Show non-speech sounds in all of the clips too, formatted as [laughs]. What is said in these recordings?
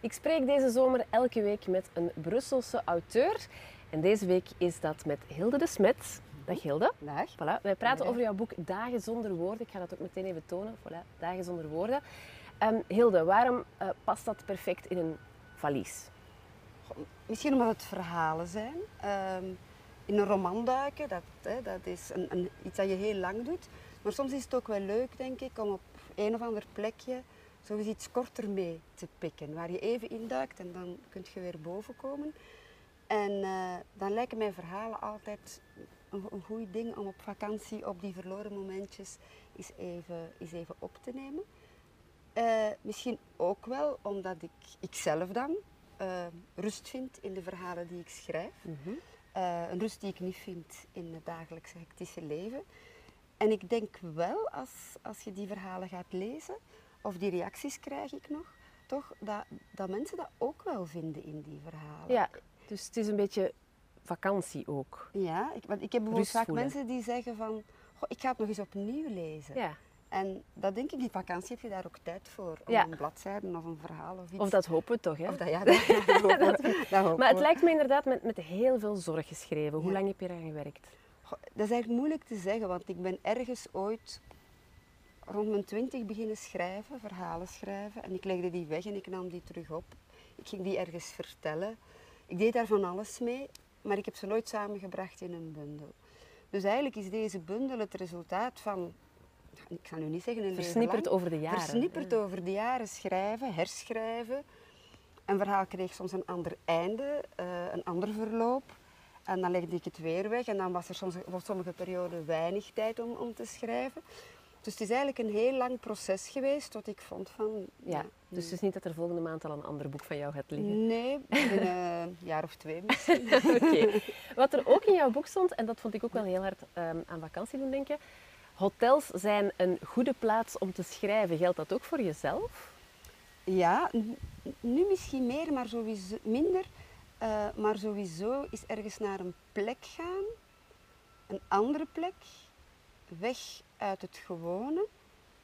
Ik spreek deze zomer elke week met een Brusselse auteur. En deze week is dat met Hilde de Smet. Dag Hilde. Dag. Voilà. Wij praten Dag. over jouw boek Dagen zonder woorden. Ik ga dat ook meteen even tonen. Voilà, Dagen zonder woorden. Ehm, Hilde, waarom eh, past dat perfect in een valies? Misschien omdat het verhalen zijn. Ehm, in een roman duiken, dat, hè, dat is een, een, iets dat je heel lang doet. Maar soms is het ook wel leuk, denk ik, om op een of ander plekje zo eens iets korter mee te pikken. Waar je even induikt en dan kun je weer boven komen. En eh, dan lijken mij verhalen altijd een, een goed ding om op vakantie op die verloren momentjes eens even, eens even op te nemen. Eh, misschien ook wel omdat ik, ik zelf dan eh, rust vind in de verhalen die ik schrijf. Eh, een rust die ik niet vind in het dagelijkse hectische leven. En ik denk wel, als, als je die verhalen gaat lezen, of die reacties krijg ik nog, toch, dat, dat mensen dat ook wel vinden in die verhalen. Ja, dus het is een beetje vakantie ook. Ja, ik, want ik heb bijvoorbeeld vaak mensen die zeggen van, "Goh, ik ga het nog eens opnieuw lezen. Ja. En dat denk ik, die vakantie heb je daar ook tijd voor. Om Ja. een bladzijde of een verhaal of iets. Of dat hopen we toch, hè? Of dat, ja, [laughs] dat, dat hopen we. Dat hopen Maar het lijkt me inderdaad met, met heel veel zorg geschreven. Hoe Ja. lang heb je eraan gewerkt? Goh, Dat is eigenlijk moeilijk te zeggen, want ik ben ergens ooit rond mijn twintig beginnen schrijven, verhalen schrijven. En ik legde die weg en ik nam die terug op. Ik ging die ergens vertellen. Ik deed daar van alles mee, maar ik heb ze nooit samengebracht in een bundel. Dus eigenlijk is deze bundel het resultaat van, ik zal nu niet zeggen een Versnipperd lang, over de jaren. Versnipperd over de jaren schrijven, herschrijven. Een verhaal kreeg soms een ander einde, eh, een ander verloop. En dan legde ik het weer weg en dan was er soms voor sommige perioden weinig tijd om, om te schrijven. Dus het is eigenlijk een heel lang proces geweest tot ik vond van... Ja, dus het is niet dat er volgende maand al een ander boek van jou gaat liggen. Nee, [laughs] binnen een jaar of twee misschien. [laughs] Oké. Wat er ook in jouw boek stond, en dat vond ik ook wel heel hard ehm, aan vakantie doen denken. Hotels zijn een goede plaats om te schrijven. Geldt dat ook voor jezelf? Ja, nu misschien meer, maar sowieso minder. Eh, maar sowieso is ergens naar een plek gaan, een andere plek, weg uit het gewone,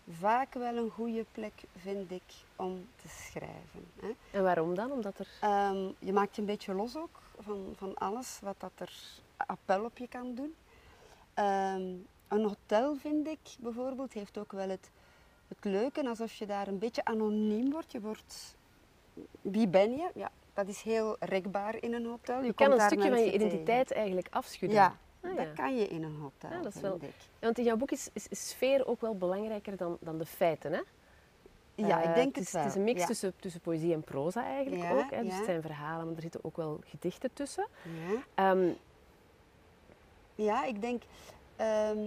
vaak wel een goede plek vind ik om te schrijven. Hè. En waarom dan? Omdat er... Ehm, je maakt je een beetje los ook van, van alles wat dat er appel op je kan doen. Ehm, een hotel vind ik bijvoorbeeld heeft ook wel het, het leuke alsof je daar een beetje anoniem wordt. Je wordt, wie ben je? Ja, dat is heel rekbaar in een hotel. Je, kan een stukje van je tegen. identiteit eigenlijk afschudden. Ja, Ah, dat kan je in een hotel, Ja, dat is wel- ik. Want in jouw boek is, is, is sfeer ook wel belangrijker dan, dan de feiten, hè? Ja, Eh, ik denk het het is, wel. Het is een mix ja. tussen, tussen poëzie en proza eigenlijk Ja, ook. Hè? Dus ja. het zijn verhalen, maar er zitten ook wel gedichten tussen. Ja. Ehm, Ja, ik denk, ehm,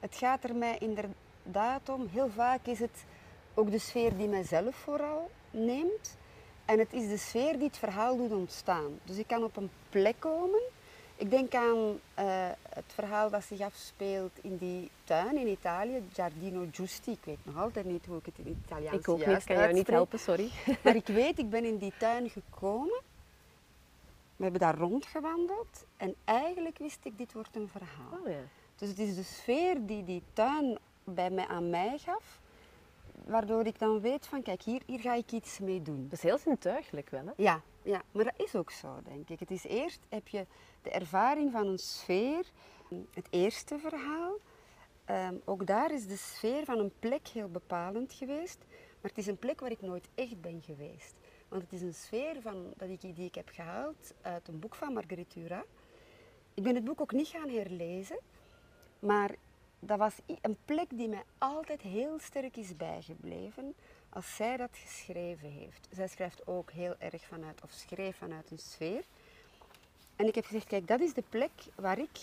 het gaat er mij inderdaad om. Heel vaak is het ook de sfeer die mijzelf vooral neemt. En het is de sfeer die het verhaal doet ontstaan. Dus ik kan op een plek komen. Ik denk aan eh, het verhaal dat zich afspeelt in die tuin in Italië, Giardino Giusti. Ik weet nog altijd niet hoe ik het in Italiaans ik ook niet, kan jou niet helpen, sorry. [laughs] Maar ik weet, ik ben in die tuin gekomen. We hebben daar rondgewandeld. En eigenlijk wist ik, dit wordt een verhaal. Oh, ja. Dus het is de sfeer die die tuin bij mij, aan mij gaf, waardoor ik dan weet van kijk, hier, hier ga ik iets mee doen. Dat is heel zintuigelijk wel, hè? Ja, ja, maar dat is ook zo, denk ik. Het is eerst heb je de ervaring van een sfeer. Het eerste verhaal, ehm, ook daar is de sfeer van een plek heel bepalend geweest. Maar het is een plek waar ik nooit echt ben geweest. Want het is een sfeer van, dat ik, die ik heb gehaald uit een boek van Marguerite Duras. Ik ben het boek ook niet gaan herlezen, maar dat was een plek die mij altijd heel sterk is bijgebleven als zij dat geschreven heeft. Zij schrijft ook heel erg vanuit, of schreef vanuit een sfeer. En ik heb gezegd, kijk, dat is de plek waar ik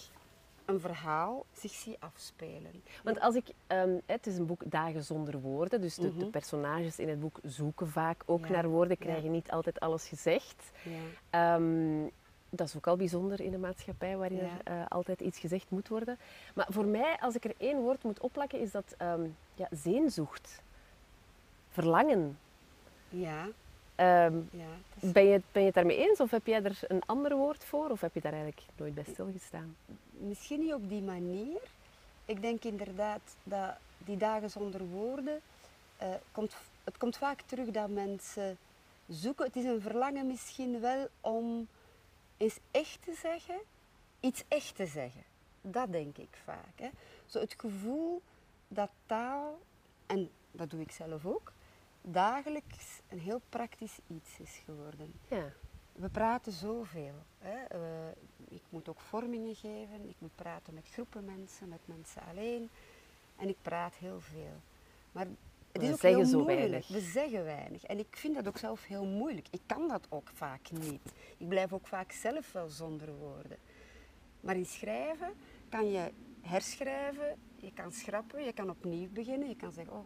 een verhaal zich zie afspelen. Want als ik, ehm, het is een boek Dagen zonder woorden, dus de, de Mhm. personages in het boek zoeken vaak ook Ja, naar woorden, ja. krijgen niet altijd alles gezegd. Ja. Ehm, dat is ook al bijzonder in een maatschappij waarin Ja. er eh, altijd iets gezegd moet worden. Maar voor mij, als ik er één woord moet opplakken, is dat ehm, ja. Verlangen. Ja, Ehm, ja. het is- ben, je, ben je het daarmee eens of heb jij er een ander woord voor? Of heb je daar eigenlijk nooit bij stilgestaan? Misschien niet op die manier. Ik denk inderdaad dat die dagen zonder woorden, eh, komt, het komt vaak terug dat mensen zoeken. Het is een verlangen misschien wel om eens echt te zeggen, iets echt te zeggen. Dat denk ik vaak. Hè. Zo het gevoel dat taal, en dat doe ik zelf ook, dagelijks een heel praktisch iets is geworden. Ja. We praten zoveel. Hè. Eh, ik moet ook vormingen geven, ik moet praten met groepen mensen, met mensen alleen. En ik praat heel veel. Maar het is We ook zeggen heel zo moeilijk. weinig. We zeggen weinig. En ik vind dat ook zelf heel moeilijk. Ik kan dat ook vaak niet. Ik blijf ook vaak zelf wel zonder woorden. Maar in schrijven kan je herschrijven, je kan schrappen, je kan opnieuw beginnen. Je kan zeggen, oh,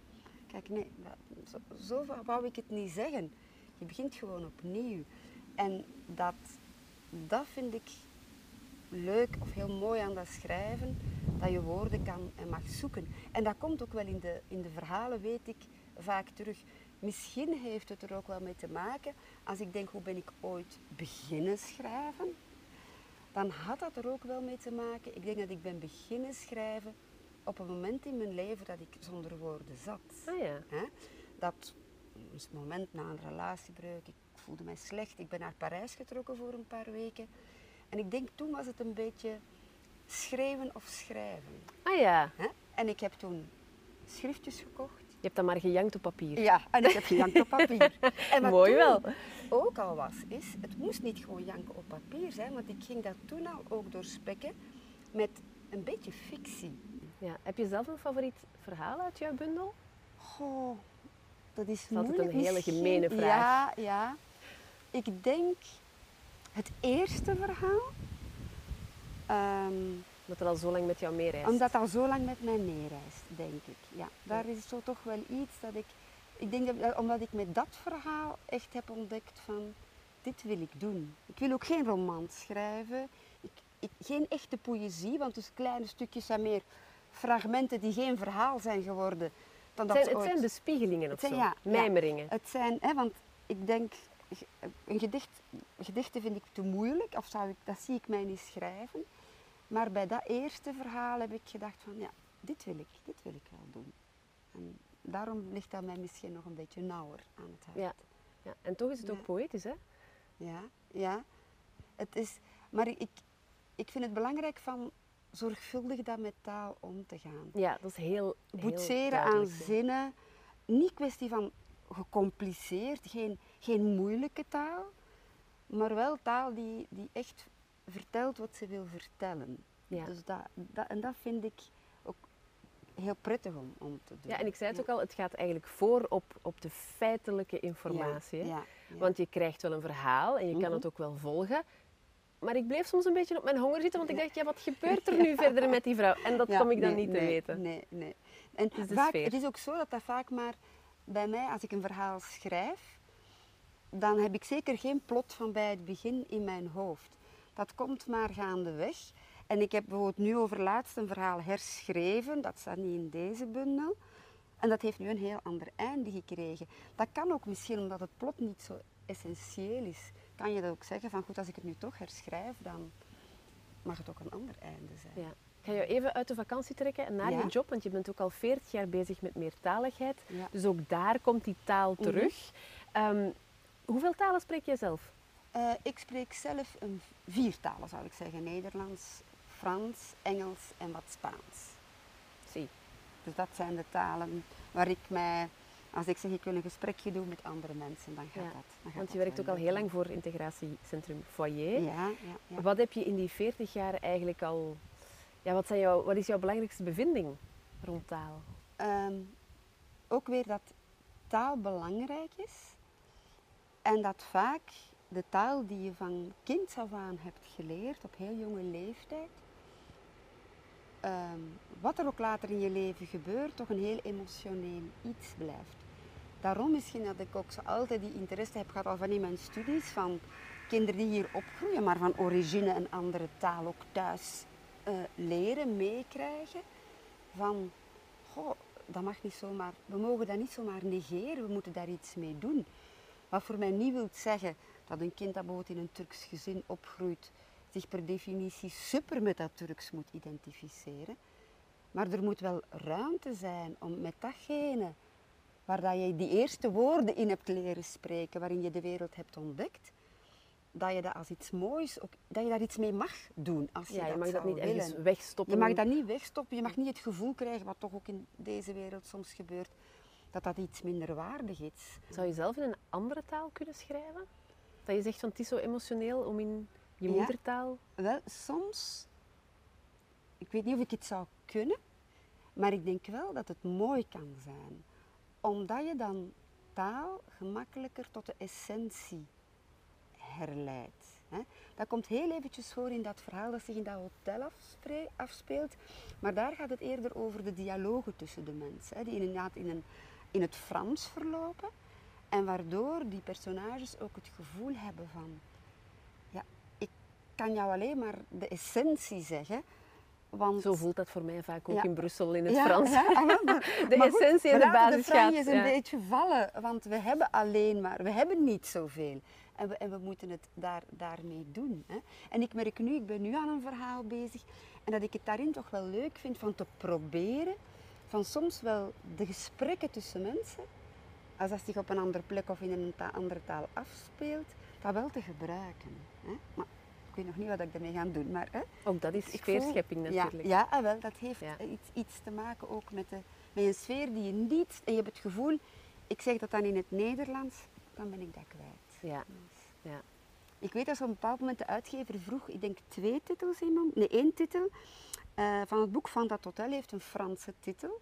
kijk, nee, dat, zo, zo wou ik het niet zeggen. Je begint gewoon opnieuw. En dat, dat vind ik leuk of heel mooi aan dat schrijven, dat je woorden kan en mag zoeken. En dat komt ook wel in de, in de verhalen, weet ik, vaak terug. Misschien heeft het er ook wel mee te maken, als ik denk hoe ben ik ooit beginnen schrijven, dan had dat er ook wel mee te maken. Ik denk dat ik ben beginnen schrijven op een moment in mijn leven dat ik zonder woorden zat. Ah ja. Dat een moment na een relatiebreuk, ik voelde mij slecht. Ik ben naar Parijs getrokken voor een paar weken. En ik denk toen was het een beetje schreeuwen of schrijven. Ah ja. Hè? En ik heb toen schriftjes gekocht. Je hebt dan maar gejankt op papier. Ja, en ik heb gejankt op papier. [laughs] En wat Mooi toen wel. ook al was, is, het moest niet gewoon janken op papier zijn, want ik ging dat toen al ook doorspekken met een beetje fictie. Ja. Heb je zelf een favoriet verhaal uit jouw bundel? Goh, dat is moeilijk een hele gemene vraag. Ja, ja. Ik denk het eerste verhaal, ehm, Dat er al zo lang met jou meereist. omdat dat al zo lang met mij meereist, denk ik. Ja, daar is zo toch wel iets dat ik... Ik denk dat, omdat ik met dat verhaal echt heb ontdekt van, dit wil ik doen. Ik wil ook geen roman schrijven, ik, ik, geen echte poëzie, want dus kleine stukjes zijn meer fragmenten die geen verhaal zijn geworden. Dan het, dat zijn, het ooit- zijn bespiegelingen of Het zijn- zo. ja, ja. Mijmeringen. Het zijn, hè, want ik denk, een gedicht, gedichten vind ik te moeilijk, of zou ik, dat zie ik mij niet schrijven. Maar bij dat eerste verhaal heb ik gedacht van, ja, dit wil ik, dit wil ik wel doen. En daarom ligt dat mij misschien nog een beetje nauwer aan het hart. Ja. Ja. En toch is het ook poëtisch, hè? Ja, ja. Het is, maar ik, ik vind het belangrijk van zorgvuldig dat met taal om te gaan. Ja, dat is heel, heel boetseren aan zinnen. Niet kwestie van gecompliceerd, geen, geen moeilijke taal, maar wel taal die, die echt vertelt wat ze wil vertellen. Ja. Dus dat, dat, en dat vind ik ook heel prettig om, om te doen. Ja, en ik zei het ook al, het gaat eigenlijk voor op, op de feitelijke informatie. Ja. Want je krijgt wel een verhaal en je kan Mhm. het ook wel volgen. Maar ik bleef soms een beetje op mijn honger zitten, want ik dacht, ja, wat gebeurt [laughs] er nu verder met die vrouw? En dat kom ik dan nee, niet te weten. Nee, nee. En is de vaak, sfeer. het is ook zo dat dat vaak maar bij mij, als ik een verhaal schrijf, dan heb ik zeker geen plot van bij het begin in mijn hoofd. Dat komt maar gaandeweg. En ik heb bijvoorbeeld nu over laatst een verhaal herschreven, dat staat niet in deze bundel. En dat heeft nu een heel ander einde gekregen. Dat kan ook misschien omdat het plot niet zo essentieel is. Kan je dat ook zeggen van goed, als ik het nu toch herschrijf, dan mag het ook een ander einde zijn. Ja. Ik ga jou even uit de vakantie trekken en naar Ja. je job, want je bent ook al 40 jaar bezig met meertaligheid. Ja. Dus ook daar komt die taal Mhm. terug. Ehm, hoeveel talen spreek jij zelf? Eh, ik spreek zelf een vier talen, zou ik zeggen. Nederlands, Frans, Engels en wat Spaans. Zie. Dus dat zijn de talen waar ik mij, als ik zeg ik wil een gesprekje doen met andere mensen, dan gaat Ja, dat. Dan gaat Want je dat werkt ook al heel lang voor integratiecentrum Foyer. Ja, ja, ja. Wat heb je in die 40 jaar eigenlijk al... Ja, wat, zijn jouw, wat is jouw belangrijkste bevinding rond taal? Ehm, ook weer dat taal belangrijk is en dat vaak de taal die je van kinds af aan hebt geleerd op heel jonge leeftijd, ehm, wat er ook later in je leven gebeurt, toch een heel emotioneel iets blijft. Daarom misschien dat ik ook zo altijd die interesse heb gehad al van in mijn studies van kinderen die hier opgroeien, maar van origine een andere taal ook thuis eh, leren, meekrijgen. Van, goh, dat mag niet zomaar, we mogen dat niet zomaar negeren, we moeten daar iets mee doen. Wat voor mij niet wil zeggen dat een kind dat bijvoorbeeld in een Turks gezin opgroeit, zich per definitie super met dat Turks moet identificeren. Maar er moet wel ruimte zijn om met datgene waar dat je die eerste woorden in hebt leren spreken, waarin je de wereld hebt ontdekt, dat je dat als iets moois, ook, dat je daar iets mee mag doen. Als je, Ja, je dat mag dat niet ergens willen. wegstoppen. Je mag dat niet wegstoppen, je mag niet het gevoel krijgen, wat toch ook in deze wereld soms gebeurt, dat dat iets minder waardig is. Zou je zelf in een andere taal kunnen schrijven? Dat je zegt van het is zo emotioneel om in je Ja. moedertaal... Wel, soms, ik weet niet of ik het zou kunnen, maar ik denk wel dat het mooi kan zijn. Omdat je dan taal gemakkelijker tot de essentie herleidt. Dat komt heel eventjes voor in dat verhaal dat zich in dat hotel afspeelt. Maar daar gaat het eerder over de dialogen tussen de mensen. Die inderdaad in, een, in het Frans verlopen. En waardoor die personages ook het gevoel hebben van... Ja, ik kan jou alleen maar de essentie zeggen. Want Zo voelt dat voor mij vaak ook Ja. in Brussel in het ja, Frans. ja, ah, [laughs] maar- De maar goed, essentie en de basis de gaat, is een beetje vallen, want we hebben alleen maar, we hebben niet zoveel. En we, en we moeten het daar, daarmee doen. Hè. En ik merk nu, ik ben nu aan een verhaal bezig, en dat ik het daarin toch wel leuk vind van te proberen, van soms wel de gesprekken tussen mensen, als dat zich op een andere plek of in een ta- andere taal afspeelt, dat wel te gebruiken. Hè. Maar ik weet nog niet wat ik ermee ga doen, maar... Hè. Ook dat is voel- sfeerschepping natuurlijk. Ja, ja ah, wel, dat heeft Ja. iets, iets te maken ook met, de, met een sfeer die je niet... En je hebt het gevoel, ik zeg dat dan in het Nederlands, dan ben ik dat kwijt. Ja. Dus ja. ik weet dat ze op een bepaald moment de uitgever vroeg, ik denk twee titels in, nee één titel, eh, van het boek Van dat Hotel heeft een Franse titel.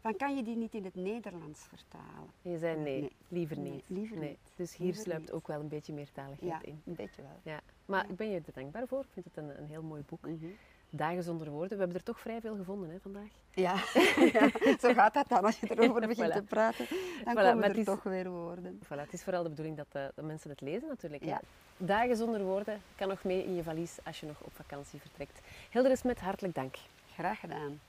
Van kan je die niet in het Nederlands vertalen? En je zei nee, Nee. liever Nee, niet. liever niet. Dus hier Liever sluipt niet. ook wel een beetje meertaligheid Ja, in. een beetje wel. Ja. Maar Ja. ik ben je er dankbaar voor. Ik vind het een, een heel mooi boek. Mhm. Dagen zonder woorden. We hebben er toch vrij veel gevonden hè, vandaag. Ja. [laughs] ja, zo gaat dat dan als je erover begint Voilà. te praten. Dan Voilà, komen er is- toch weer woorden. Voilà, het is vooral de bedoeling dat, eh, dat mensen het lezen natuurlijk. Ja. Dagen zonder woorden kan nog mee in je valies als je nog op vakantie vertrekt. Hilde met hartelijk dank. Graag gedaan.